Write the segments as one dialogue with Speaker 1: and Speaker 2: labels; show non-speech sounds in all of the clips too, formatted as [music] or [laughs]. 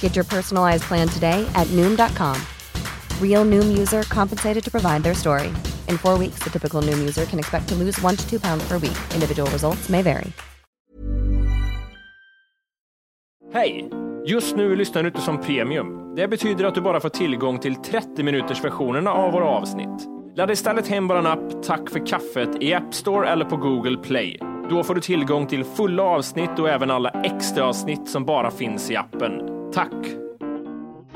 Speaker 1: Get your personalized plan today at Noom.com. Real Noom user compensated to provide their story. In four weeks, the typical Noom user can expect to lose one to two pounds per week. Individual results may vary.
Speaker 2: Hej! Just nu lyssnar du inte som premium. Det betyder att du bara får tillgång till 30 minuters versionerna av våra avsnitt. Ladda istället hem vår app Tack för kaffet i App Store eller på Google Play. Då får du tillgång till fulla avsnitt och även alla extra avsnitt som bara finns i appen. Tack!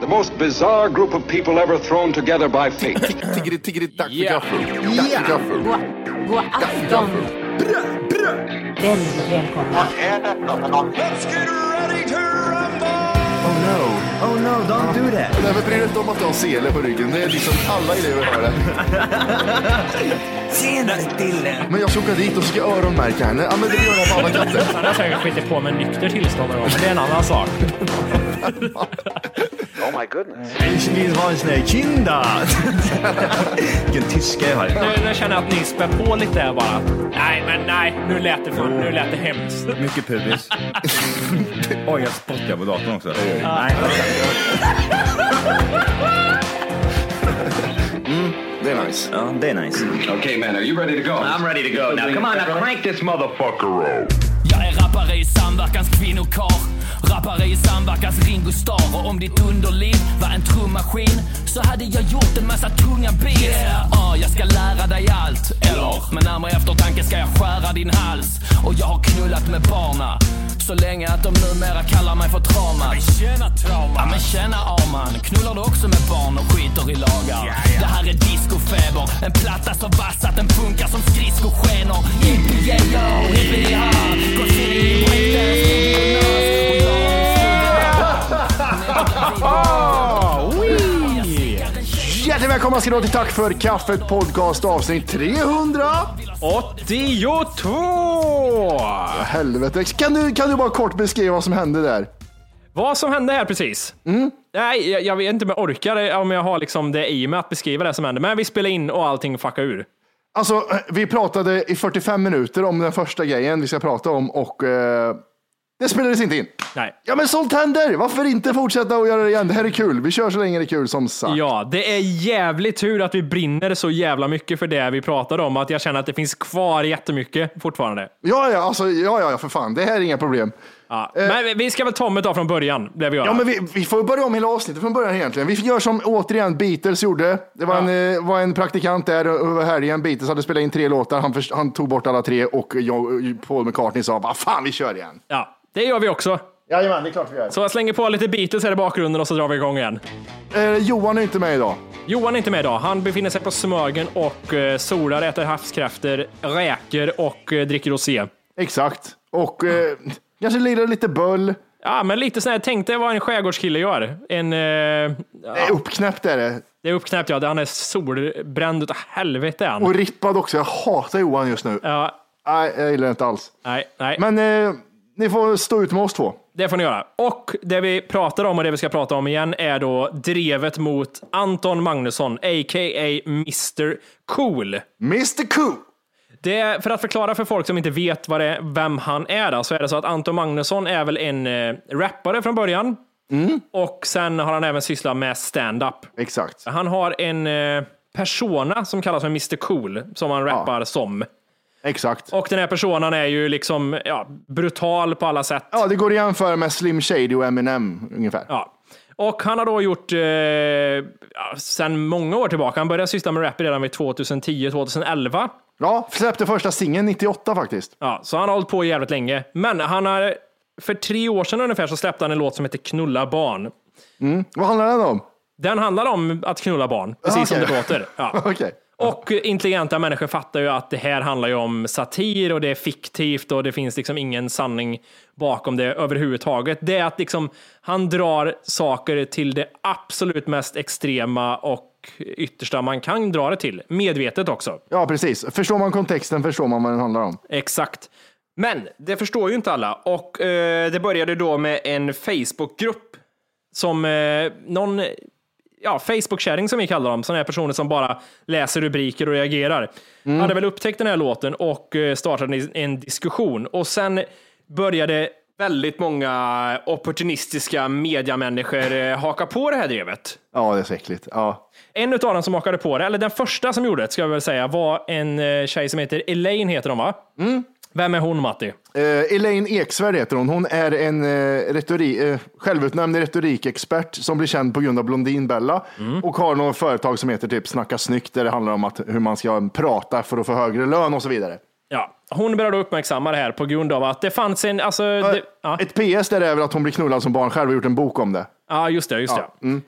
Speaker 3: The most bizarre group of people ever thrown together by fate.
Speaker 4: Tiggeri, tiggeri, tack för
Speaker 2: Ja.
Speaker 4: gaffel. Tack för gaffel.
Speaker 5: God afton! Väldigt välkomna.
Speaker 6: Oh no, oh no, don't do that.
Speaker 4: Nej, men bry dig inte om att du har sele på ryggen. Det är liksom alla elever har det.
Speaker 6: Tjenare Dille!
Speaker 4: Men jag ska åka dit och ska öronmärka henne. Ja, men det gör jag på alla katter.
Speaker 2: Han har säkert skitit på med nykter tillstånd någon gång, men det är en annan sak. [laughs]
Speaker 6: Ich vill en sån här kinda. Vilken tyska jag har.
Speaker 2: Nu, nu känner jag att ni spär på lite här bara. Nej, men nej, nu lät det, för, nu lät det hemskt.
Speaker 6: Mycket pubis. Oj, jag spottar på datorn också. Nej.
Speaker 4: Det är nice.
Speaker 6: Ja, det är nice.
Speaker 3: okay, man, are you ready to go?
Speaker 7: I'm ready to go. Now come on, now crank this motherfucker up.
Speaker 8: Jag är rappare i samverkans kvinnokar Rappare i samverkans Ringo Starr. Och om ditt underliv var en trummaskin Så hade jag gjort en massa tunga beats yeah. ah, Jag ska lära dig allt. Eller med närmare eftertanke ska jag skära din hals. Och jag har knullat med barna. Så länge att de numera kallar mig för trauma. Tjena trauma. Ja men tjena Arman. Knullar du också med barn och skiter i lagar? Det här är discofeber En platta så vass att den funkar som skridskoskenor. Yippie-yay-yo, hippie-ha Graffiti, breakdance,
Speaker 4: Hjärtligt välkomna ska ni till Tack för kaffet podcast avsnitt 300.
Speaker 2: 82!
Speaker 4: Helvete. Kan du, kan du bara kort beskriva vad som hände där?
Speaker 2: Vad som hände här precis? Nej, jag, jag vet inte om jag orkar om jag har liksom det i mig att beskriva det som hände. Men vi spelade in och allting fuckade ur.
Speaker 4: Alltså, vi pratade i 45 minuter om den första grejen vi ska prata om och eh, det spelades inte in.
Speaker 2: Nej.
Speaker 4: Ja, men sånt händer. Varför inte fortsätta och göra det igen? Det här är kul. Vi kör så länge det är kul som sagt.
Speaker 2: Ja, det är jävligt tur att vi brinner så jävla mycket för det vi pratade om. Att jag känner att det finns kvar jättemycket fortfarande.
Speaker 4: Ja, ja, alltså, ja, ja, för fan. Det här är inga problem.
Speaker 2: Ja. Men vi ska väl ta med från början. Det vi gör.
Speaker 4: Ja, men vi, vi får börja om hela avsnittet från början egentligen. Vi gör som återigen Beatles gjorde. Det var, en, eh, var en praktikant där över helgen. Beatles hade spelat in tre låtar. Han, han tog bort alla tre och jag, Paul McCartney sa, vad fan, vi kör igen.
Speaker 2: Ja, det gör vi också.
Speaker 4: Jajamän, det är klart vi gör.
Speaker 2: Så jag slänger på lite Beatles här i bakgrunden och så drar vi igång igen.
Speaker 4: Eh, Johan är inte med idag.
Speaker 2: Johan är inte med idag. Han befinner sig på Smögen och eh, solar, äter havskräftor, räker och eh, dricker rosé.
Speaker 4: Exakt. Och eh, kanske lirar lite böll.
Speaker 2: Ja, men lite sån här, tänk dig vad en skärgårdskille gör. En, eh, ja,
Speaker 4: Det är uppknäppt är det.
Speaker 2: det är uppknäppt ja, han är solbränd utav helvete han.
Speaker 4: Och rippad också. Jag hatar Johan just nu.
Speaker 2: Ja,
Speaker 4: Nej, jag gillar det inte alls.
Speaker 2: nej, nej.
Speaker 4: Men eh, ni får stå ut med oss två.
Speaker 2: Det får ni göra. Och det vi pratar om och det vi ska prata om igen är då drevet mot Anton Magnusson, a.k.a. Mr Cool.
Speaker 4: Mr Cool.
Speaker 2: Det är, för att förklara för folk som inte vet vad det är, vem han är, då, så är det så att Anton Magnusson är väl en eh, rappare från början. Och sen har han även sysslat med stand-up.
Speaker 4: Exakt.
Speaker 2: Han har en eh, persona som kallas för Mr Cool, som han rappar som.
Speaker 4: Exakt.
Speaker 2: Och den här personan är ju liksom ja, brutal på alla sätt.
Speaker 4: Ja, det går att jämföra med Slim Shady och Eminem ungefär.
Speaker 2: Ja. Och han har då gjort, eh, sen många år tillbaka, han började syssla med rap redan vid 2010-2011.
Speaker 4: Ja, släppte första singeln 98 faktiskt.
Speaker 2: Ja, så han har hållit på jävligt länge. Men han har, för tre år sedan ungefär så släppte han en låt som heter Knulla barn.
Speaker 4: Vad handlar den om?
Speaker 2: Den handlar om att knulla barn, precis som
Speaker 4: Okej.
Speaker 2: det låter. Ja. [laughs]
Speaker 4: Okej.
Speaker 2: Och intelligenta människor fattar ju att det här handlar ju om satir och det är fiktivt och det finns liksom ingen sanning bakom det överhuvudtaget. Det är att liksom han drar saker till det absolut mest extrema och yttersta man kan dra det till. Medvetet också.
Speaker 4: Ja, precis. Förstår man kontexten förstår man vad den handlar om.
Speaker 2: Exakt. Men det förstår ju inte alla och eh, det började då med en Facebookgrupp som eh, någon ja, Facebook-kärring som vi kallar dem, sådana här personer som bara läser rubriker och reagerar, hade väl upptäckt den här låten och eh, startade en- diskussion och sen började väldigt många opportunistiska mediamänniskor eh, haka på det här drevet.
Speaker 4: Ja, det är så äckligt. Ja.
Speaker 2: En av dem som hakade på det, eller den första som gjorde det, ska jag väl säga, var en eh, tjej som heter Elaine, heter hon va? Vem är hon, Matti?
Speaker 4: Eh, Elaine Eksvärd heter hon. Hon är en eh, retori, eh, självutnämnd retorikexpert som blir känd på grund av Blondinbella och har något företag som heter typ Snacka snyggt där det handlar om att, hur man ska prata för att få högre lön och så vidare.
Speaker 2: Ja, hon började uppmärksamma det här på grund av att det fanns en, alltså, det, ja,
Speaker 4: Ett PS där är väl att hon blir knullad som barn själv och gjort en bok om det.
Speaker 2: ja, just det, just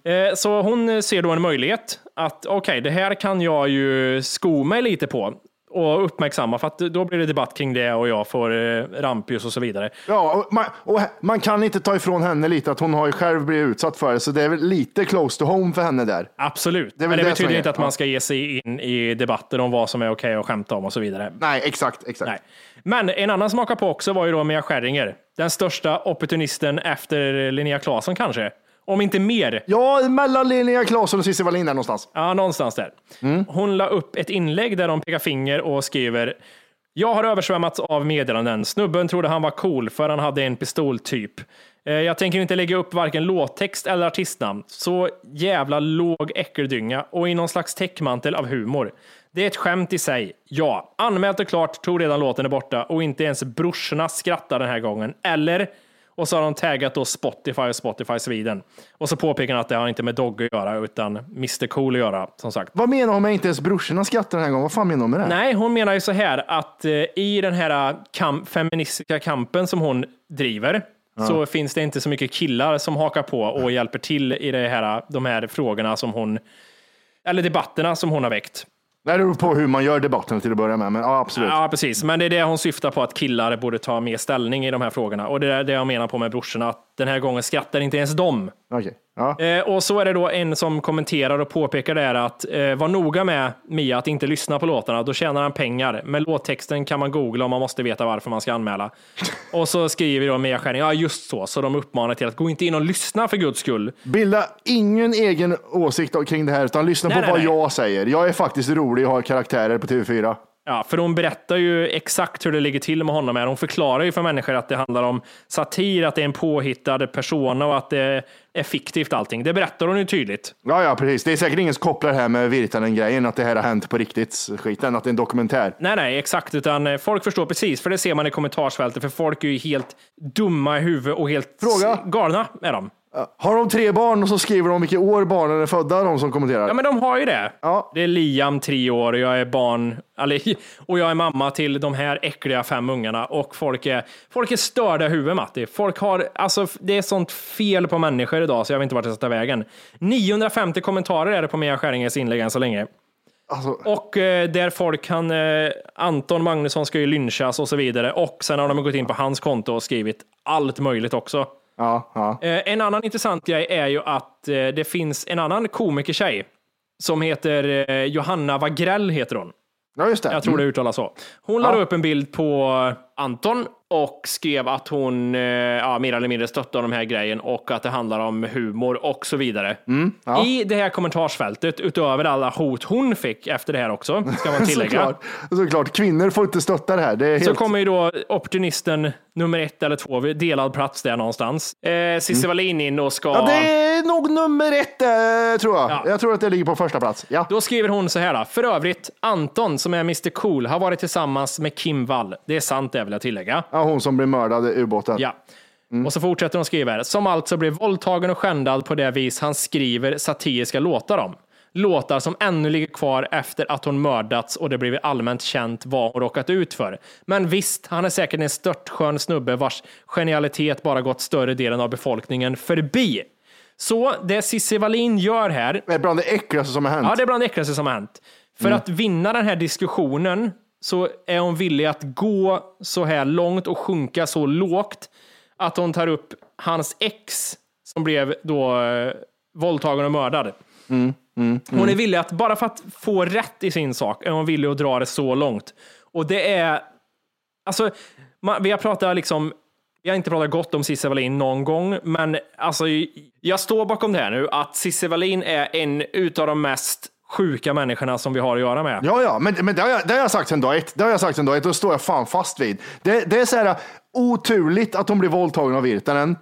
Speaker 2: det. Eh, Så hon ser då en möjlighet att okej, det här kan jag ju sko mig lite på och uppmärksamma för att då blir det debatt kring det och jag får eh, rampljus och så vidare.
Speaker 4: Ja, och man, och man kan inte ta ifrån henne lite att hon har ju själv blivit utsatt för det, så det är väl lite close to home för henne där.
Speaker 2: Absolut,
Speaker 4: Det
Speaker 2: men det
Speaker 4: det
Speaker 2: betyder inte att man ska ge sig in i debatter om vad som är okej att skämta om och så vidare.
Speaker 4: Nej, exakt, exakt.
Speaker 2: Nej. Men en annan som på också var ju då Mia Skäringer. Den största opportunisten efter Linnea Claesson kanske. Om inte mer.
Speaker 4: Ja, mellan Linnea Claesson och Cissi Wallin där någonstans.
Speaker 2: Ja, någonstans där. Hon la upp ett inlägg där de pekar finger och skriver Jag har översvämmats av meddelanden. Snubben trodde han var cool för han hade en pistol typ. Eh, Jag tänker inte lägga upp varken låttext eller artistnamn. Så jävla låg äckeldynga och i någon slags täckmantel av humor. Det är ett skämt i sig. Ja, anmält och klart, tror redan låten är borta och inte ens brorsorna skrattar den här gången. Eller? Och så har de taggat då Spotify och Spotify Sweden. Och så påpekar han att det har inte med Dogg att göra utan Mr Cool att göra, som sagt.
Speaker 4: Vad menar hon med inte ens brorsorna skrattar den här gången? Vad fan menar hon med det?
Speaker 2: Nej, hon menar ju så här att eh, i den här kamp, feministiska kampen som hon driver så finns det inte så mycket killar som hakar på och hjälper till i det här, de här frågorna som hon, eller debatterna som hon har väckt.
Speaker 4: Det beror på hur man gör debatten till att börja med, men ja, absolut.
Speaker 2: Ja, precis. Men det är det hon syftar på, att killar borde ta mer ställning i de här frågorna. Och det är det jag menar på med brorsorna, att den här gången skrattar inte ens de.
Speaker 4: Okej. Ja.
Speaker 2: Eh, och så är det då en som kommenterar och påpekar det här att eh, var noga med Mia att inte lyssna på låtarna, då tjänar han pengar. Men låttexten kan man googla om man måste veta varför man ska anmäla. [laughs] och så skriver då Mia Skäring, ja just så, så de uppmanar till att gå inte in och lyssna för guds skull.
Speaker 4: Bilda ingen egen åsikt kring det här, utan lyssna
Speaker 2: Nej,
Speaker 4: på
Speaker 2: nej,
Speaker 4: vad
Speaker 2: nej.
Speaker 4: jag säger. Jag är faktiskt rolig och har karaktärer på TV4.
Speaker 2: Ja, för hon berättar ju exakt hur det ligger till med honom. Här. Hon förklarar ju för människor att det handlar om satir, att det är en påhittad persona och att det är fiktivt allting. Det berättar hon ju tydligt.
Speaker 4: Ja, ja, precis. Det är säkert ingen som kopplar det här med Virtanen-grejen, att det här har hänt på riktigt, skiten, att det är en dokumentär.
Speaker 2: Nej, nej, exakt, utan eh, folk förstår precis, för det ser man i kommentarsfältet, för folk är ju helt dumma i huvudet och helt
Speaker 4: Fråga.
Speaker 2: galna är de.
Speaker 4: Har de tre barn och så skriver de vilket år barnen är födda, de som kommenterar?
Speaker 2: Ja, men de har ju det.
Speaker 4: Ja.
Speaker 2: Det är Liam, tre år, och jag är barn, [laughs] och jag är mamma till de här äckliga fem ungarna och folk är, folk är störda i huvudet, Matti. Folk har, alltså, det är sånt fel på människor idag så jag vet inte vart det ska ta vägen. 950 kommentarer är det på Mia Skäringes inlägg än så länge.
Speaker 4: Alltså,
Speaker 2: Och eh, där folk kan, eh, Anton Magnusson ska ju lynchas och så vidare. Och sen har de gått in på hans konto och skrivit allt möjligt också.
Speaker 4: Ja, ja.
Speaker 2: Eh, en annan intressant grej är ju att eh, det finns en annan komikertjej som heter eh, Johanna Wagrell heter hon.
Speaker 4: ja, just det.
Speaker 2: Jag tror det
Speaker 4: Mm.
Speaker 2: uttalas så. Hon lade upp en bild på Anton och skrev att hon eh, ja, mer eller mindre stöttar de här grejen och att det handlar om humor och så vidare.
Speaker 4: Mm, ja.
Speaker 2: I det här kommentarsfältet, utöver alla hot hon fick efter det här också, ska man tillägga, [laughs]
Speaker 4: Såklart. Såklart, kvinnor får inte stötta det här. Det helt...
Speaker 2: så kommer ju då opportunisten nummer ett eller två, delad plats där någonstans. Eh, Cissi Wallin in och ska...
Speaker 4: Mm. Ja, det är nog nummer ett, eh, tror jag.
Speaker 2: Ja.
Speaker 4: Jag tror att det ligger på första plats. Ja.
Speaker 2: Då skriver hon så här. Då. För övrigt, Anton som är Mr Cool har varit tillsammans med Kim Wall. Det är sant det vill jag tillägga.
Speaker 4: Ja, hon som blir mördad i ubåten.
Speaker 2: Ja. Och så fortsätter hon skriva här. Som alltså blev våldtagen och skändad på det vis han skriver satiriska låtar om. låtar som ännu ligger kvar efter att hon mördats och det blivit allmänt känt vad hon råkat ut för. Men visst, han är säkert en störtskön snubbe vars genialitet bara gått större delen av befolkningen förbi. Så det Cissi Wallin gör här
Speaker 4: Det är bland det äckligaste som har hänt.
Speaker 2: Ja, det är bland det äckligaste som har hänt. För att vinna den här diskussionen så är hon villig att gå så här långt och sjunka så lågt att hon tar upp hans ex som blev då eh, våldtagen och mördad. Hon är villig att, bara för att få rätt i sin sak, är hon villig att dra det så långt. Och det är, alltså, man, vi har pratat liksom, vi har inte pratat gott om Cissi Wallin någon gång, men alltså, jag står bakom det här nu, att Cissi Wallin är en utav de mest sjuka människorna som vi har att göra med.
Speaker 4: Ja, ja, men, men det, har jag, det har jag sagt sen dag ett. Det har jag sagt sen dag ett och står jag fan fast vid. Det, det är så här oturligt att hon blir våldtagen av Virtanen.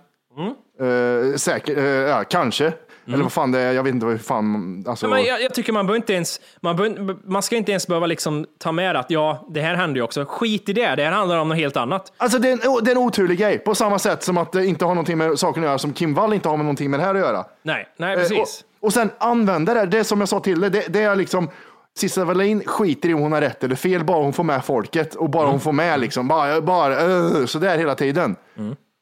Speaker 4: Eh, säkert, eh, ja, kanske. Eller vad fan det är, jag vet inte hur fan. Alltså,
Speaker 2: Men jag, jag tycker man behöver inte ens, man, behöver, man ska inte ens behöva liksom ta med att ja, det här hände ju också. Skit i det, det här handlar om något helt annat.
Speaker 4: Alltså det är, en, det är en oturlig grej, på samma sätt som att det inte har någonting med saken att göra, som Kim Wall inte har med någonting med det här att göra.
Speaker 2: Nej, nej
Speaker 4: Eh,
Speaker 2: precis.
Speaker 4: Och, och sen använda det, det är som jag sa till dig, det, det är liksom Cissi Wallin skiter i om hon har rätt eller fel, bara hon får med folket och bara hon får med liksom, bara, bara uh, så där hela tiden.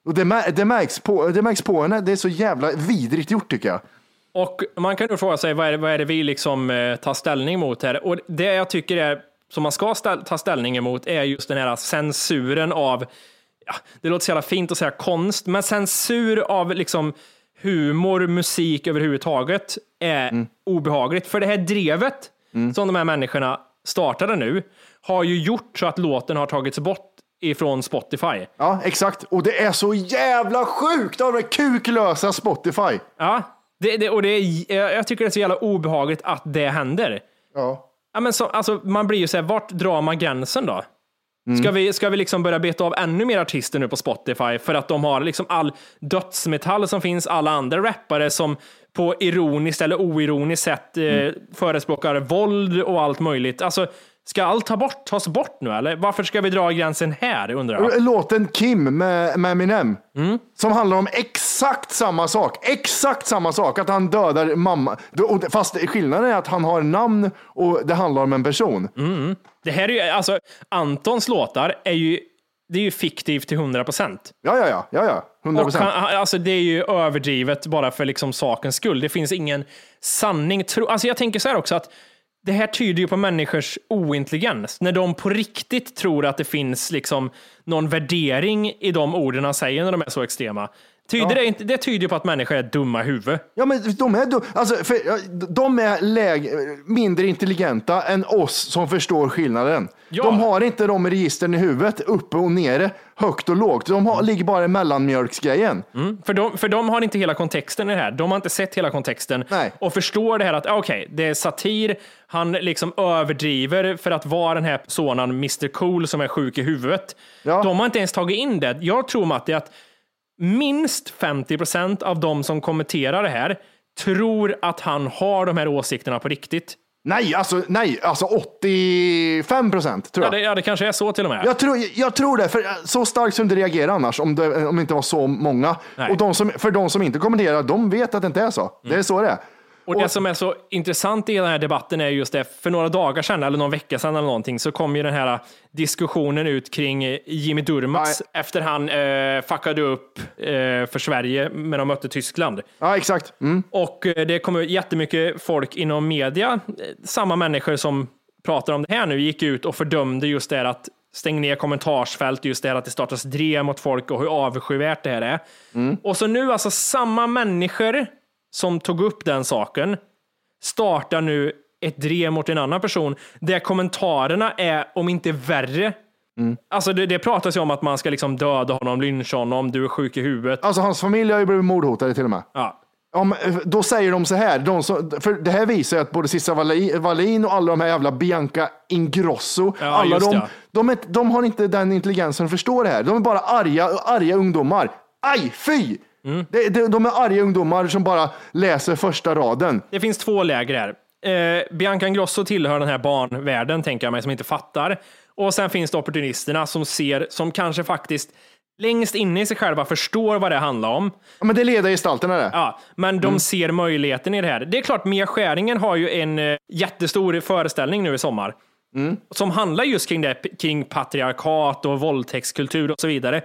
Speaker 4: Och det, det, märks på, det märks på henne, det är så jävla vidrigt gjort tycker jag.
Speaker 2: Och man kan ju fråga sig, vad är det, vad är det vi liksom eh, tar ställning mot här? Och det jag tycker är, som man ska ställ, ta ställning emot, är just den här censuren av, ja, det låter så jävla fint att säga konst, men censur av liksom humor, musik överhuvudtaget är obehagligt. För det här drevet som de här människorna startade nu har ju gjort så att låten har tagits bort ifrån Spotify.
Speaker 4: Ja, exakt. Och det är så jävla sjukt av det kuklösa Spotify.
Speaker 2: Ja, det, det, och det är, jag jag tycker det är så jävla obehagligt att det händer.
Speaker 4: Ja.
Speaker 2: Ja, men så, alltså, man blir ju så här, vart drar man gränsen då? Ska vi, ska vi liksom börja beta av ännu mer artister nu på Spotify för att de har liksom all dödsmetall som finns, alla andra rappare som på ironiskt eller oironiskt sätt eh, förespråkar våld och allt möjligt. Alltså, ska allt ta bort, tas bort nu eller? Varför ska vi dra gränsen här undrar jag?
Speaker 4: Låten Kim med, med Eminem,
Speaker 2: Mm.
Speaker 4: som handlar om exakt samma sak. Exakt samma sak, att han dödar mamma. Fast skillnaden är att han har namn och det handlar om en person.
Speaker 2: Mm. Det här är ju, alltså, Antons låtar är ju, det är ju fiktivt till 100 procent.
Speaker 4: Ja, ja, ja, ja, ja. 100
Speaker 2: Och
Speaker 4: procent.
Speaker 2: alltså det är ju överdrivet bara för liksom sakens skull. Det finns ingen sanning. Tro, alltså jag tänker så här också att det här tyder ju på människors ointelligens. När de på riktigt tror att det finns liksom någon värdering i de orden han säger när de är så extrema. Tyder det, inte, det tyder på att människor är dumma i huvudet.
Speaker 4: Ja, men de är, dum- alltså, för, de är läg, mindre intelligenta än oss som förstår skillnaden.
Speaker 2: Ja.
Speaker 4: De har inte de registren i huvudet, uppe och nere, högt och lågt. De har, ligger bara i mellanmjölksgrejen.
Speaker 2: För de, för de har inte hela kontexten i det här. De har inte sett hela kontexten
Speaker 4: Nej.
Speaker 2: och förstår det här att okej, det är satir. Han liksom överdriver för att vara den här personen Mr Cool som är sjuk i huvudet.
Speaker 4: Ja.
Speaker 2: De har inte ens tagit in det. Jag tror Matti att minst 50 procent av de som kommenterar det här tror att han har de här åsikterna på riktigt.
Speaker 4: Nej, alltså, nej, alltså 85 procent tror
Speaker 2: Ja
Speaker 4: jag.
Speaker 2: det, ja, det kanske är så till och med.
Speaker 4: Jag tror, jag tror det, för så starkt som det reagerar annars, om det, om det inte var så många.
Speaker 2: Nej.
Speaker 4: Och de som, för de som inte kommenterar, de vet att det inte är så. Det är så det är.
Speaker 2: Och det som är så intressant i den här debatten är just det, för några dagar sedan eller någon vecka sedan eller någonting så kom ju den här diskussionen ut kring eh, Jimmy Durmaz efter han eh, fuckade upp eh, för Sverige när de mötte Tyskland.
Speaker 4: Ja, exakt. Mm.
Speaker 2: Och eh, det kom ut jättemycket folk inom media, eh, samma människor som pratar om det här nu, gick ut och fördömde just det här att stäng ner kommentarsfält, just det här att det startas drev mot folk och hur avskyvärt det här är. Och så nu alltså samma människor som tog upp den saken startar nu ett drev mot en annan person där kommentarerna är, om inte värre, Alltså det, det pratas ju om att man ska liksom döda honom, lyncha honom, du är sjuk i huvudet.
Speaker 4: Alltså hans familj har ju blivit mordhotade till och med.
Speaker 2: Ja.
Speaker 4: Om, då säger de så här, de som, för det här visar ju att både Sissa Wallin, och alla de här jävla Bianca Ingrosso,
Speaker 2: Ja,
Speaker 4: alla de, de, är, de har inte den intelligensen att förstå det här. De är bara arga, arga ungdomar. Aj, fy!
Speaker 2: Mm.
Speaker 4: Det, det, de är arga ungdomar som bara läser första raden.
Speaker 2: Det finns två läger här. Eh, Bianca Ingrosso tillhör den här barnvärlden, tänker jag mig, som inte fattar. Och sen finns det opportunisterna som ser, som kanske faktiskt längst inne i sig själva förstår vad det handlar om.
Speaker 4: Ja, men det leder gestalterna det.
Speaker 2: Ja, men de ser möjligheten i det här. Det är klart, Mia Skäringen har ju en eh, jättestor föreställning nu i sommar. Som handlar just kring det, kring patriarkat och våldtäktskultur och så vidare.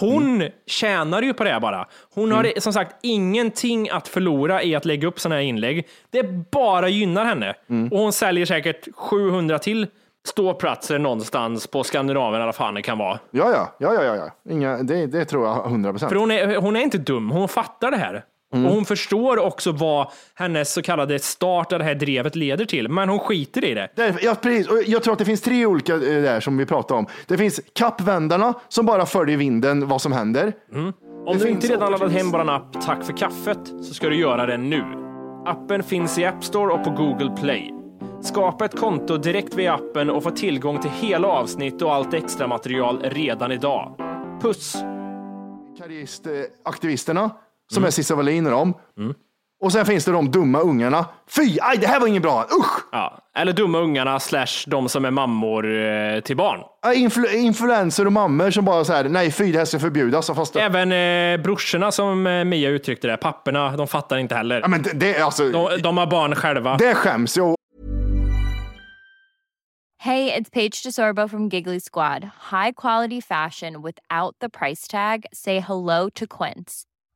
Speaker 2: Hon tjänar ju på det bara. Hon har som sagt ingenting att förlora i att lägga upp sådana här inlägg. Det bara gynnar henne. Och hon säljer säkert 700 till ståplatser någonstans på Skandinavien, eller vad fan det kan vara.
Speaker 4: Ja, ja, ja, ja, ja, ja. Inga, det, det tror jag 100 procent.
Speaker 2: För hon är, hon är inte dum, hon fattar det här. Och hon förstår också vad hennes så kallade start av det här drevet leder till, men hon skiter i det.
Speaker 4: Därför- Ja, precis. Och jag tror att det finns tre olika eh, där som vi pratar om. Det finns kappvändarna som bara följer vinden vad som händer.
Speaker 2: Om
Speaker 4: Det
Speaker 2: du
Speaker 4: finns
Speaker 2: inte redan laddat hem vår app Tack för kaffet så ska du göra det nu. Appen finns i App Store och på Google Play. Skapa ett konto direkt via appen och få tillgång till hela avsnitt och allt extra material redan idag. Puss!
Speaker 4: Karriäristaktivisterna som är Cissi Wallin och dem. Och sen finns det de dumma ungarna. Fy, aj, det här var ingen bra. Usch!
Speaker 2: Ja. Eller dumma ungarna slash de som är mammor eh, till barn.
Speaker 4: Ja, Influ influencer och mammor som bara så här, nej fy, det här ska förbjudas. Fast
Speaker 2: Även eh, brorsorna som eh, Mia uttryckte det, papporna, de fattar inte heller.
Speaker 4: ja, men det, det, alltså,
Speaker 2: De, de har barn själva.
Speaker 4: det skäms jag.
Speaker 9: Hey, it's Paige DeSorbo from Giggly Squad. High quality fashion without the price tag. Say hello to Quince.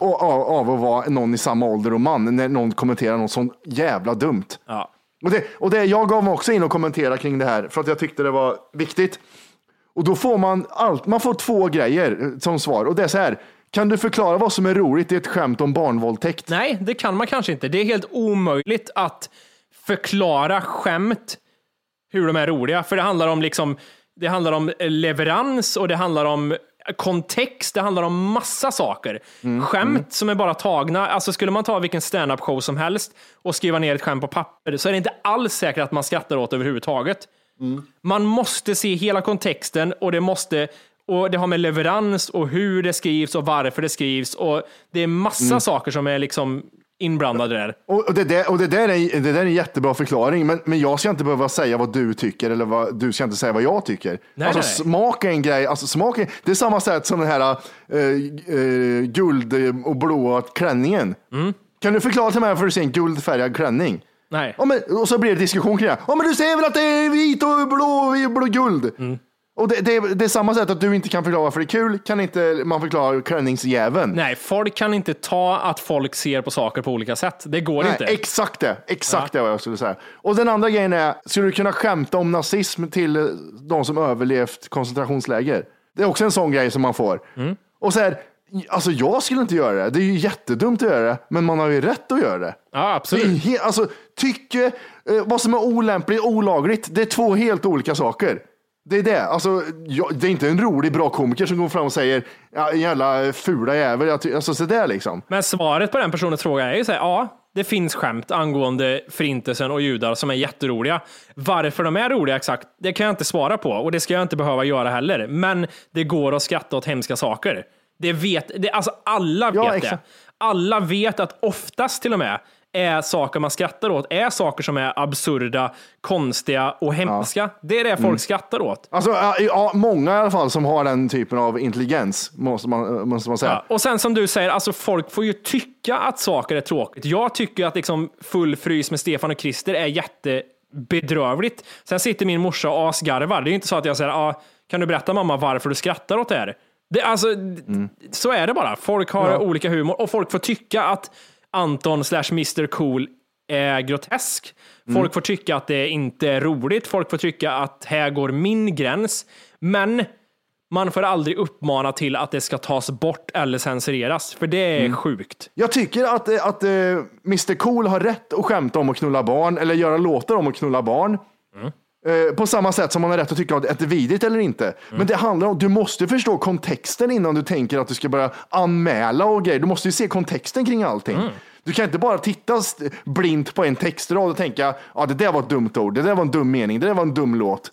Speaker 4: Och, av, att vara någon i samma ålder och man när någon kommenterar något så jävla dumt.
Speaker 2: Ja.
Speaker 4: Och det, och det, jag gav mig också in och kommentera kring det här för att jag tyckte det var viktigt. Och då får man allt, man får två grejer eh, som svar och det är så här. Kan du förklara vad som är roligt i ett skämt om barnvåldtäkt?
Speaker 2: Nej, det kan man kanske inte. Det är helt omöjligt att förklara skämt hur de är roliga. För det handlar om liksom, det handlar om leverans och det handlar om kontext, det handlar om massa saker. Skämt som är bara tagna, alltså skulle man ta vilken stand-up show som helst och skriva ner ett skämt på papper så är det inte alls säkert att man skrattar åt överhuvudtaget. Man måste se hela kontexten och det måste och det har med leverans och hur det skrivs och varför det skrivs och det är massa saker som är liksom inblandade där.
Speaker 4: Och, och, det, där, och det, där är, det där är en jättebra förklaring, men, men jag ska inte behöva säga vad du tycker eller vad, du ska inte säga vad jag tycker.
Speaker 2: Nej,
Speaker 4: alltså,
Speaker 2: nej.
Speaker 4: Smak är en grej, alltså, smak är, det är samma sätt som den här eh, eh, guld och blåa klänningen.
Speaker 2: Mm.
Speaker 4: Kan du förklara till mig varför du ser en guldfärgad klänning?
Speaker 2: Nej.
Speaker 4: Ja, men, och så blir det diskussion kring det. Ja, men du ser väl att det är vit och blå, blå guld?
Speaker 2: Mm.
Speaker 4: Och det, det, det är samma sätt att du inte kan förklara varför det är kul, kan inte man förklara klänningsjäveln.
Speaker 2: Nej, folk kan inte ta att folk ser på saker på olika sätt. Det går
Speaker 4: Nej,
Speaker 2: inte.
Speaker 4: Exakt det, exakt det var jag skulle säga. Och den andra grejen är, skulle du kunna skämta om nazism till de som överlevt koncentrationsläger? Det är också en sån grej som man får.
Speaker 2: Mm.
Speaker 4: Och så här, alltså jag skulle inte göra det. Det är ju jättedumt att göra det, men man har ju rätt att göra det.
Speaker 2: Ja,
Speaker 4: Det
Speaker 2: absolut.
Speaker 4: he- alltså, tycke, eh, vad som är olämpligt och olagligt, det är två helt olika saker. Det är det. Alltså, jag, det är inte en rolig, bra komiker som går fram och säger ja, jävla fula jävel. Alltså så där liksom.
Speaker 2: Men svaret på den personens fråga är ju så här, ja, det finns skämt angående förintelsen och judar som är jätteroliga. Varför de är roliga exakt, det kan jag inte svara på och det ska jag inte behöva göra heller. Men det går att skratta åt hemska saker. Det vet, det, alltså alla
Speaker 4: Ja,
Speaker 2: vet det.
Speaker 4: exakt.
Speaker 2: Alla vet att oftast till och med är saker man skrattar åt, är saker som är absurda, konstiga och hemska. Det är det folk
Speaker 4: Mm.
Speaker 2: skrattar åt.
Speaker 4: Alltså, ja, ja, många i alla fall som har den typen av intelligens, måste man, måste man säga.
Speaker 2: Ja, och sen som du säger, alltså folk får ju tycka att saker är tråkigt. Jag tycker att liksom full frys med Stefan och Christer är jättebedrövligt. Sen sitter min morsa och asgarvar. Det är inte så att jag säger, ah, kan du berätta mamma varför du skrattar åt det här? Det, alltså,
Speaker 4: Mm.
Speaker 2: Så är det bara. Folk har olika humor och folk får tycka att Anton slash Mr Cool är grotesk.
Speaker 4: Mm.
Speaker 2: Folk får tycka att det inte är roligt. Folk får tycka att här går min gräns. Men man får aldrig uppmana till att det ska tas bort eller censureras, för det
Speaker 4: Mm.
Speaker 2: är sjukt.
Speaker 4: Jag tycker att, eh, att eh, Mr Cool har rätt att skämta om att knulla barn eller göra låtar om att knulla barn. Eh, På samma sätt som man har rätt att tycka att det är vidrigt eller inte. Men det handlar om, du måste förstå kontexten innan du tänker att du ska börja anmäla och grejer. Du måste ju se kontexten kring allting. Du kan inte bara titta blint på en textrad och tänka, ja det där var ett dumt ord, det där var en dum mening, det där var en dum låt.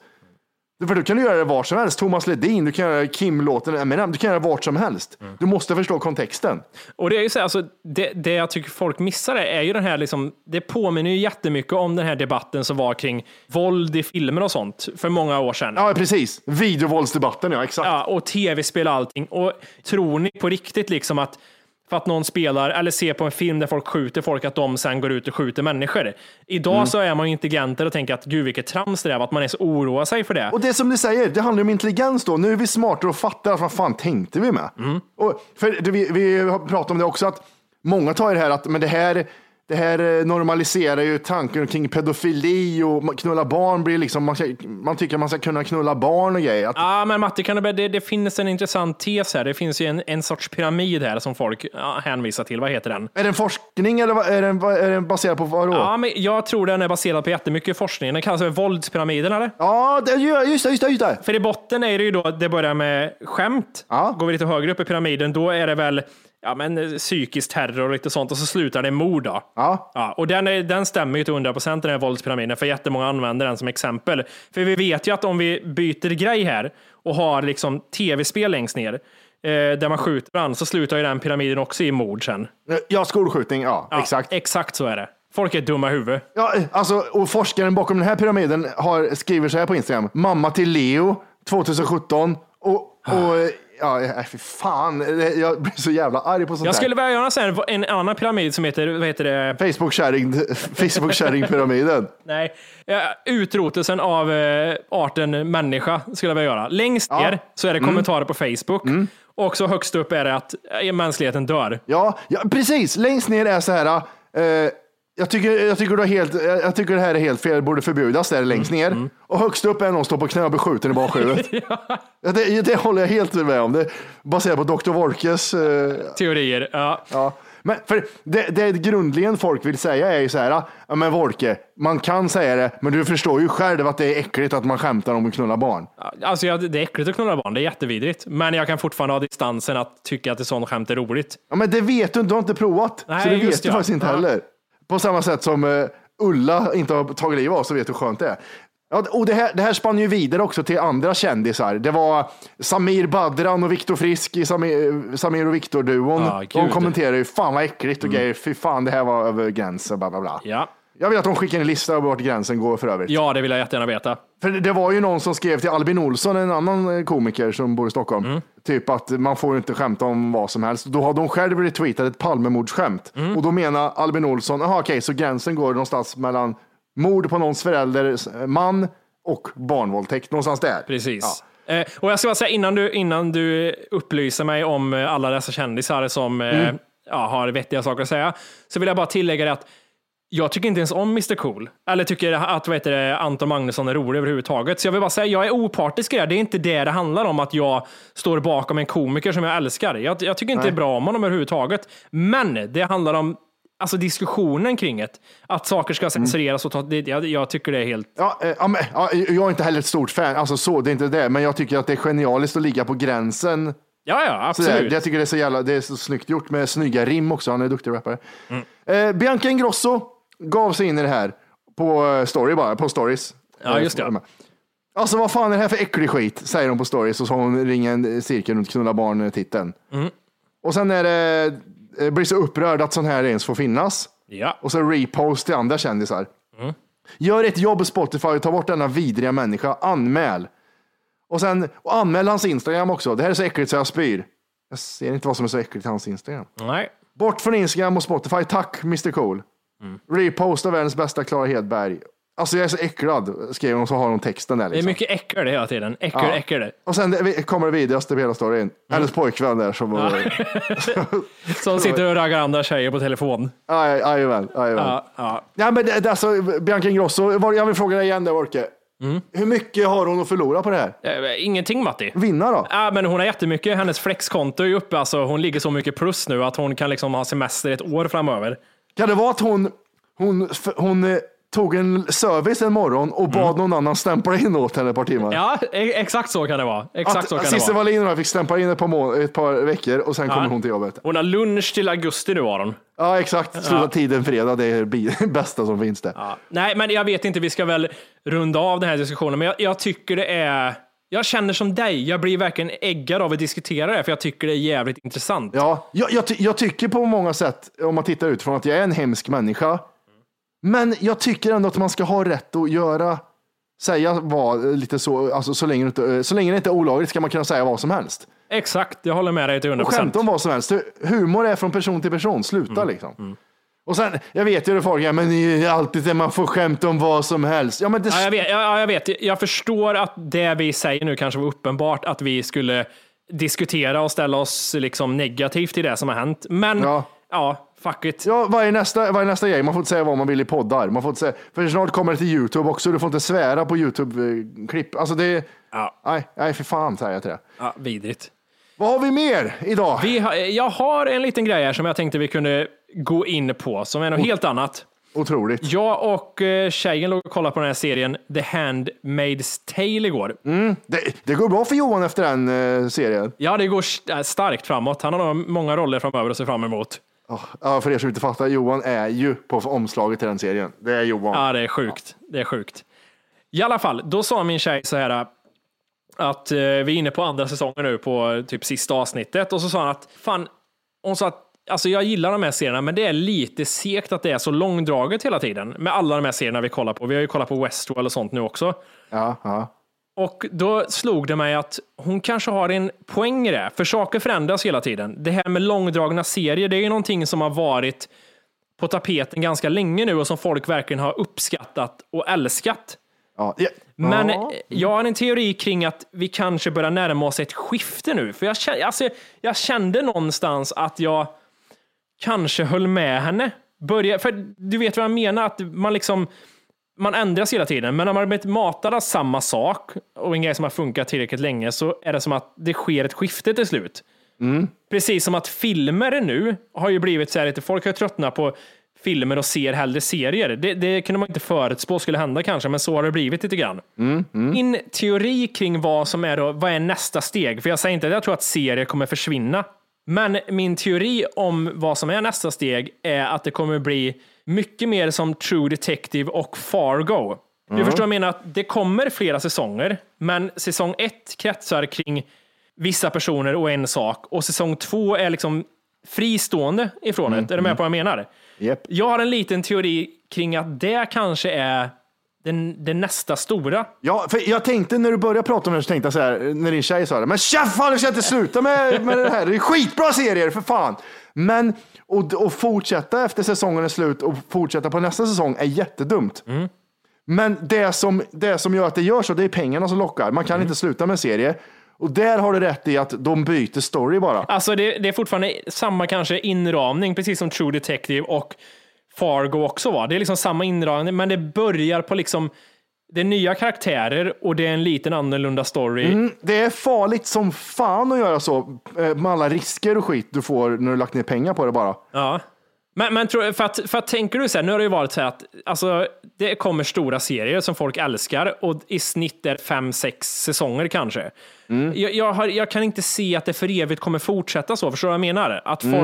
Speaker 4: För du kan du göra det var som helst. Thomas Ledin, du kan göra Kim-låten, Eminem, du kan göra vart som helst. Du måste förstå kontexten.
Speaker 2: Och det är ju så här, alltså, det, det jag tycker folk missar är ju den här, liksom, det påminner ju jättemycket om den här debatten som var kring våld i filmer och sånt för många år sedan.
Speaker 4: Ja, precis. Videovåldsdebatten, ja exakt.
Speaker 2: Ja, och tv-spel och allting. Och tror ni på riktigt liksom att för att någon spelar eller ser på en film där folk skjuter folk, att de sen går ut och skjuter människor. Idag
Speaker 4: Mm.
Speaker 2: så är man ju intelligentare och tänker att gud vilket trams det är, att man är så oroar sig för det.
Speaker 4: Och det som du säger, det handlar om intelligens då. Nu är vi smartare och fattar att vad fan tänkte vi med? Och för vi, vi har pratat om det också, att många tar det här att men det här det här eh, normaliserar ju tanken kring pedofili och knulla barn blir liksom, man, ska, man tycker man ska kunna knulla barn och grejer. Att,
Speaker 2: Ja, men Matte, kan du, det, det finns en intressant tes här. Det finns ju en, en sorts pyramid här som folk ja, hänvisar till. Vad heter den?
Speaker 4: är det en forskning eller är den, är den baserad på vad då?
Speaker 2: Ja, men jag tror den är baserad på jättemycket forskning. Den kallas för våldspyramiden, eller?
Speaker 4: Ja, det, just det, just det, just det.
Speaker 2: För i botten är det ju då, det börjar med skämt.
Speaker 4: Ja.
Speaker 2: Går vi lite högre upp i pyramiden, då är det väl ja, men, eh, psykisk terror och lite sånt och så slutar det i mord. Då.
Speaker 4: Ja.
Speaker 2: Ja, och den, är, den stämmer ju till 100 procent den här våldspyramiden, för jättemånga använder den som exempel. För vi vet ju att om vi byter grej här och har liksom tv-spel längst ner, eh, där man skjuter varandra, så slutar ju den pyramiden också i mord sen.
Speaker 4: Ja, skolskjutning, ja,
Speaker 2: Ja,
Speaker 4: exakt.
Speaker 2: Exakt så är det. Folk är dumma i huvudet.
Speaker 4: Ja, alltså, och forskaren bakom den här pyramiden har, skriver så här på Instagram. Mamma till Leo 2017. Och, och ja, nej, fy fan. Jag blir så jävla arg på sånt
Speaker 2: Jag skulle
Speaker 4: här.
Speaker 2: vilja göra sen en annan pyramid som heter, vad heter det?
Speaker 4: Facebook-kärring, [laughs] Facebook-kärring-pyramiden.
Speaker 2: Nej, eh, utrotelsen av eh, arten människa skulle jag vilja göra. Längst
Speaker 4: Ja. Mm.
Speaker 2: ner så är det kommentarer på Facebook och så högst upp är det att eh, mänskligheten dör.
Speaker 4: Ja, ja, precis. Längst ner är så här. Eh, jag, tycker, jag, tycker du helt, jag tycker det här är helt fel, borde förbjudas där längst
Speaker 2: Mm,
Speaker 4: ner. Och högst upp är någon som står på knä och blir skjuten i bakhuvudet. [laughs] ja. det, det håller jag helt med om. Det baserat på Dr. Wolkes eh,
Speaker 2: Teorier. Ja.
Speaker 4: Ja, men för det, det grundligen folk vill säga är ju så här, ja men Wolke, man kan säga det, men du förstår ju själv att det är äckligt att man skämtar om att knulla barn.
Speaker 2: Alltså, jag, det är äckligt att knulla barn, det är jättevidrigt. Men jag kan fortfarande ha distansen att tycka att ett sånt skämt är roligt.
Speaker 4: Ja, men det vet du inte, du har inte provat.
Speaker 2: Nej,
Speaker 4: så det vet du
Speaker 2: ja.
Speaker 4: faktiskt inte
Speaker 2: Ja.
Speaker 4: heller. På samma sätt som eh, Ulla inte har tagit livet av så vet du hur skönt det är. Ja, och det här, det här spann ju vidare också till andra kändisar. Det var Samir Badran och Viktor Frisk i Samir, Samir och Viktor-duon.
Speaker 2: Ja,
Speaker 4: de
Speaker 2: gud.
Speaker 4: kommenterar ju, fan vad äckligt och grejer, fy fan det här var över gränsen, bla bla bla.
Speaker 2: Ja.
Speaker 4: Jag vill att de skickar en lista över vart gränsen går för övrigt.
Speaker 2: ja, det vill jag jättegärna veta.
Speaker 4: För det var ju någon som skrev till Albin Olsson, en annan eh, komiker som bor i Stockholm,
Speaker 2: Mm.
Speaker 4: typ att man får inte skämta om vad som helst. Då har de själv retweetat ett Palmemordsskämt.
Speaker 2: Mm.
Speaker 4: Och då menar Albin Olsson, jaha okej, så gränsen går någonstans mellan mord på någons förälder, eh, man och barnvåldtäkt, någonstans där.
Speaker 2: Precis. Eh, och jag ska bara säga innan du, innan du upplyser mig om eh, alla dessa kändisar som eh,
Speaker 4: Mm.
Speaker 2: ja, har vettiga saker att säga, så vill jag bara tillägga det att jag tycker inte ens om Mr Cool. Eller tycker att vad heter det, Anton Magnusson är rolig överhuvudtaget. Så jag vill bara säga, jag är opartisk i det. Det är inte det det handlar om, att jag står bakom en komiker som jag älskar. Jag, jag tycker inte
Speaker 4: Nej.
Speaker 2: det är bra om honom överhuvudtaget. Men det handlar om alltså diskussionen kring det. Att saker ska censureras och ta, det, jag, jag tycker det är helt...
Speaker 4: Ja, eh, ja, men, ja, jag är inte heller ett stort fan, alltså så, det är inte det, men jag tycker att det är genialiskt att ligga på gränsen.
Speaker 2: Ja, ja, absolut.
Speaker 4: jag tycker det är så jävla, det är så snyggt gjort med snygga rim också, han är duktig rappare. Eh, Bianca Ingrosso gav sig in i det här på eh, story bara, på stories.
Speaker 2: Ja, just det.
Speaker 4: Alltså vad fan är det här för äcklig skit, säger hon på stories och så har hon ringer en cirkel runt knulla barn-titeln.
Speaker 2: Mm.
Speaker 4: Och sen är det, eh, blir så upprörd att sån här ens får finnas.
Speaker 2: Ja.
Speaker 4: Och så repost till andra kändisar. Gör ett jobb Spotify och ta bort denna vidriga människa. Anmäl. Och sen och anmäl hans Instagram också. Det här är så äckligt så jag spyr. Jag ser inte vad som är så äckligt i hans Instagram.
Speaker 2: Nej.
Speaker 4: Bort från Instagram och Spotify. Tack Mr Cool. Reposta världens bästa Clara Hedberg. Alltså jag är så äcklad, skrev hon, och så har hon texten där.
Speaker 2: Det är
Speaker 4: Liksom.
Speaker 2: mycket äckel hela tiden. Äckel,
Speaker 4: Ja.
Speaker 2: äckel.
Speaker 4: Och sen det- kommer det vidrigaste på hela storyn. Hennes pojkvän där som...
Speaker 2: Ja. [laughs] Som sitter och raggar andra tjejer på telefon.
Speaker 4: Aj- Jajamän.
Speaker 2: Ja, ja.
Speaker 4: Ja, men det, det, alltså, Bianca Ingrosso, jag vill fråga dig igen där Orke.
Speaker 2: Mm.
Speaker 4: Hur mycket har hon att förlora på det här?
Speaker 2: Eh, Ingenting Matti.
Speaker 4: Vinna då?
Speaker 2: Ja, men hon har jättemycket. Hennes flexkonto är uppe. Alltså, hon ligger så mycket plus nu att hon kan liksom ha semester ett år framöver.
Speaker 4: Kan det vara att hon, hon, hon eh, tog en service en morgon och bad någon annan stämpla in åt henne ett par timmar?
Speaker 2: Mm. Ja, e- exakt så kan det vara. Exakt
Speaker 4: att
Speaker 2: så kan
Speaker 4: Cissi. Wallin fick stämpla in ett par, må- ett par veckor och sen
Speaker 2: Ja.
Speaker 4: kommer hon till jobbet.
Speaker 2: Hon har lunch till augusti nu har hon.
Speaker 4: Ja, exakt. Sluta
Speaker 2: Ja.
Speaker 4: tiden fredag, det är det [laughs] bästa som finns det.
Speaker 2: Nej, men jag vet inte, vi ska väl runda av den här diskussionen, men jag, jag tycker det är... Jag känner som dig, jag blir verkligen äggad av att diskutera det, för jag tycker det är jävligt intressant.
Speaker 4: Ja, jag, jag, ty- jag tycker på många sätt, om man tittar utifrån, att jag är en hemsk människa. Men jag tycker ändå att man ska ha rätt att göra, säga vad lite så, alltså så länge, inte, så länge det inte är olagligt ska man kunna säga vad som helst.
Speaker 2: Exakt, jag håller med dig till 100%.
Speaker 4: Och skämta om vad som helst. Humor är från person till person, sluta
Speaker 2: Mm.
Speaker 4: liksom. Och sen, jag vet ju det folk, ja, men det är alltid det man får skämta om vad som helst. Ja, men det,
Speaker 2: Ja, jag, vet, ja, jag vet, jag förstår att det vi säger nu kanske var uppenbart, att vi skulle diskutera och ställa oss liksom negativt till det som har hänt. Men ja, fuck it.
Speaker 4: Ja, vad är, nästa, vad är nästa grej? Man får inte säga vad man vill i poddar. Man får inte säga, för snart kommer det till YouTube också. Du får inte svära på YouTube-klipp. Alltså det... Nej, nej, för fan säger jag till det.
Speaker 2: Ja, vidrigt.
Speaker 4: Vad har vi mer idag?
Speaker 2: Vi har, jag har en liten grej här som jag tänkte vi kunde gå in på, som är något helt annat.
Speaker 4: Otroligt.
Speaker 2: Jag och eh, tjejen låg och kollade på den här serien The Handmaid's Tale igår.
Speaker 4: Mm, det, det går bra för Johan efter den eh, serien.
Speaker 2: Ja, det går äh, starkt framåt. Han har nog många roller framöver att se fram emot.
Speaker 4: Ja, för er som inte fattar, Johan är ju på omslaget till den serien. Det är Johan.
Speaker 2: Ja, det är sjukt. Det är sjukt. I alla fall, då sa min tjej så här att eh, vi är inne på andra säsongen nu på typ sista avsnittet och så sa han att fan, hon sa att alltså jag gillar de här serierna, men det är lite segt att det är så långdraget hela tiden med alla de här serierna vi kollar på. Vi har ju kollat på Westworld och sånt nu också.
Speaker 4: Ja, ja.
Speaker 2: Och då slog det mig att hon kanske har en poäng i det, för saker förändras hela tiden. Det här med långdragna serier, det är ju någonting som har varit på tapeten ganska länge nu och som folk verkligen har uppskattat och älskat.
Speaker 4: Ja, ja.
Speaker 2: Men
Speaker 4: Ja.
Speaker 2: jag har en teori kring att vi kanske börjar närma oss ett skifte nu. För jag kände, alltså, jag kände någonstans att jag kanske höll med henne. Börja, för du vet vad jag menar, att man liksom man ändras hela tiden, men när man har blivit matad av samma sak och en grej som har funkat tillräckligt länge så är det som att det sker ett skifte till slut. Precis som att filmer nu har ju blivit så här lite, folk har tröttnat på filmer och ser hellre serier. Det, det kunde man inte förutspå skulle hända kanske, men så har det blivit lite grann. Min teori kring vad som är då, vad är nästa steg? För jag säger inte att jag tror att serier kommer försvinna. Men min teori om vad som är nästa steg är att det kommer bli mycket mer som True Detective och Fargo. Du
Speaker 4: Mm.
Speaker 2: förstår vad jag menar? Att det kommer flera säsonger, men säsong ett kretsar kring vissa personer och en sak och säsong två är liksom fristående ifrån
Speaker 4: Mm,
Speaker 2: det. Är du med på vad jag menar?
Speaker 4: Japp.
Speaker 2: Jag har en liten teori kring att det kanske är den, den nästa stora.
Speaker 4: Ja, för jag tänkte när du började prata om det så tänkte jag så här, när din tjej sa det, men tja fan, du ska inte sluta med, med det här, det är skitbra serier för fan. Men och, och fortsätta efter säsongen är slut och fortsätta på nästa säsong är jättedumt. Men det som, det som gör att det gör så, det är pengarna som lockar. Man kan inte sluta med en serie. Och där har du rätt i att de byter story bara.
Speaker 2: Alltså det, det är fortfarande samma kanske inramning, precis som True Detective och Fargo också var. Det är liksom samma inramning, men det börjar på liksom det är nya karaktärer och det är en liten annorlunda story.
Speaker 4: Mm, det är farligt som fan att göra så eh, med alla risker och skit du får när du lagt ner pengar på det bara.
Speaker 2: Ja. Men, men tror, för, att, för att tänker du så här, nu har det ju varit så här att alltså, det kommer stora serier som folk älskar och i snitt är fem, sex säsonger kanske. Jag, jag, har, jag kan inte se att det för evigt kommer fortsätta så, förstår du vad jag menar? Att
Speaker 4: Mm.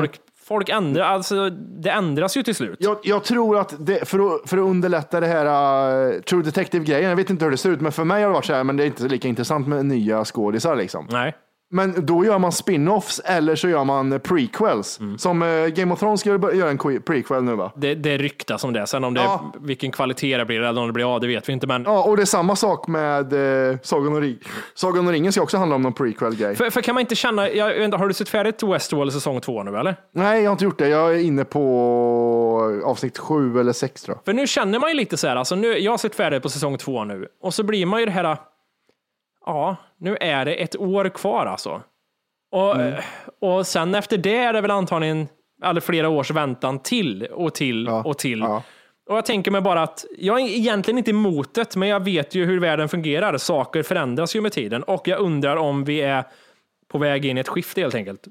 Speaker 2: Folk, ändrar, alltså det ändras ju till slut.
Speaker 4: Jag, jag tror att det, för, att, för att underlätta det här uh, True Detective-grejen, jag vet inte hur det ser ut, men för mig har det varit så här, men det är inte lika intressant med nya skådisar liksom.
Speaker 2: Nej.
Speaker 4: Men då gör man spin-offs eller så gör man prequels.
Speaker 2: Mm.
Speaker 4: Som eh, Game of Thrones ska göra en que- prequel nu va?
Speaker 2: Det, det ryktas om det. Sen om det,
Speaker 4: Ja.
Speaker 2: vilken kvalitet det blir eller om det blir A, det vet vi inte. Men
Speaker 4: Ja, och det är samma sak med eh, Sagan, och Ring. Sagan och ringen ska också handla om någon prequel-grej.
Speaker 2: för, för kan man inte känna, jag, inte, har du sett färdigt Westworld säsong två nu eller?
Speaker 4: Nej, jag har inte gjort det. Jag är inne på avsnitt sju eller sex tror jag.
Speaker 2: För nu känner man ju lite så här, alltså nu, jag har sett färdigt på säsong två nu och så blir man ju det här, ja, nu är det ett år kvar alltså. Och,
Speaker 4: Mm.
Speaker 2: och sen efter det är det väl antagligen eller flera års väntan till och till och till. Och jag tänker mig bara att jag är egentligen inte emot det, men jag vet ju hur världen fungerar. Saker förändras ju med tiden och jag undrar om vi är på väg in i ett skifte helt enkelt.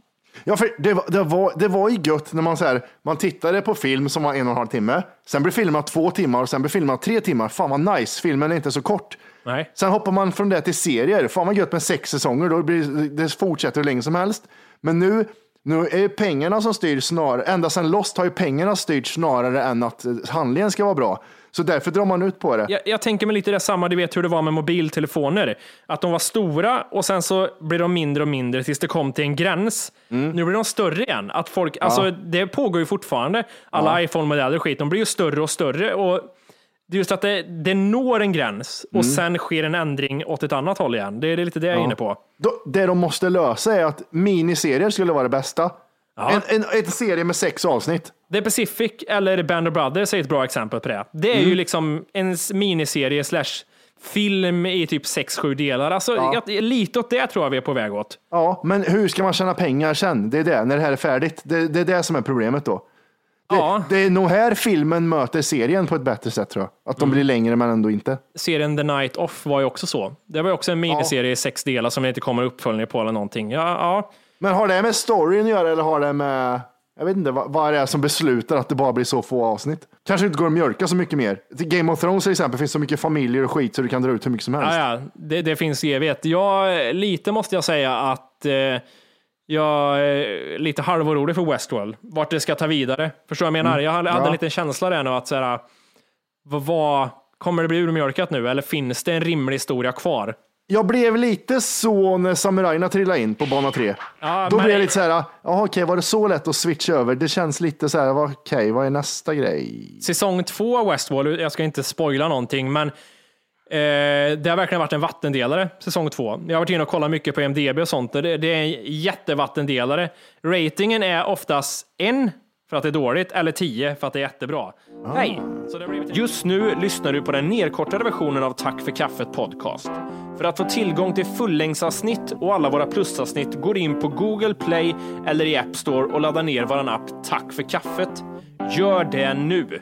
Speaker 4: Ja, för det, var, det, var, det var ju gött när man, så här, man tittade på film som var en och en halv timme. Sen blev filmen två timmar och sen blev filmen tre timmar. Fan vad nice, filmen är inte så kort.
Speaker 2: Nej.
Speaker 4: Sen hoppar man från det till serier. Fan vad gött med sex säsonger, då blir, det fortsätter hur länge som helst. Men nu, nu är pengarna som styr snarare, ända sedan Lost har ju pengarna styrt snarare än att eh, handlingen ska vara bra. Så därför drar man ut på det.
Speaker 2: Jag, jag tänker mig lite det samma, du vet hur det var med mobiltelefoner. Att de var stora och sen så blir de mindre och mindre tills det kom till en gräns. Nu blir de större igen. Att folk, alltså, det pågår ju fortfarande. Alla iPhone-modeller och skit, de blir ju större och större. Och det är just att det, det når en gräns och sen sker en ändring åt ett annat håll igen. Det är lite det jag är inne på.
Speaker 4: Det de måste lösa är att miniserier skulle vara det bästa. En, en, en serie med sex avsnitt.
Speaker 2: The Pacific eller Band of Brothers är ett bra exempel på det. Det är
Speaker 4: Mm.
Speaker 2: ju liksom en miniserie slash film i typ 6-7 delar. Alltså, jag, lite åt det tror jag vi är på väg åt.
Speaker 4: Ja, men hur ska man tjäna pengar sen? Det är det, när det här är färdigt. Det, det är det som är problemet då. Det,
Speaker 2: Ja.
Speaker 4: det är nog här filmen möter serien på ett bättre sätt tror jag. Att de blir längre men ändå inte.
Speaker 2: serien The Night Off var ju också så. Det var ju också en miniserie i sex delar som det inte kommer uppföljning på eller någonting. Ja, ja.
Speaker 4: Men har det med storyn att göra eller har det med, jag vet inte, vad, vad är det som beslutar att det bara blir så få avsnitt? Kanske inte går att mjölka så mycket mer. Game of Thrones till exempel finns så mycket familjer och skit så du kan dra ut hur mycket som helst.
Speaker 2: ja, ja. Det, det finns i evighet. Jag, lite måste jag säga att eh, jag är lite halvorolig för Westworld. Vart det ska ta vidare. Förstår jag menar? Jag hade,
Speaker 4: Ja.
Speaker 2: en liten känsla där nu att så här, vad, kommer det bli urmjölkat nu eller finns det en rimlig historia kvar?
Speaker 4: Jag blev lite så när samurajerna trillade in på bana tre.
Speaker 2: Ja,
Speaker 4: Då
Speaker 2: men-
Speaker 4: blev jag lite så här, jaha okej, var det så lätt att switcha över? Det känns lite så här, okej, vad är nästa grej?
Speaker 2: Säsong två Westworld, jag ska inte spoila någonting, men eh, det har verkligen varit en vattendelare, säsong två. Jag har varit inne och kollat mycket på MDB och sånt, det, det är en jättevattendelare. Ratingen är oftast en för att det är dåligt, eller tio för att det är jättebra. Har blivit... Just nu lyssnar du på den nedkortade versionen av Tack för kaffet podcast. För att få tillgång till fullängdsavsnitt och alla våra plusavsnitt går in på Google Play eller i App Store och laddar ner vår app Tack för kaffet. Gör det nu!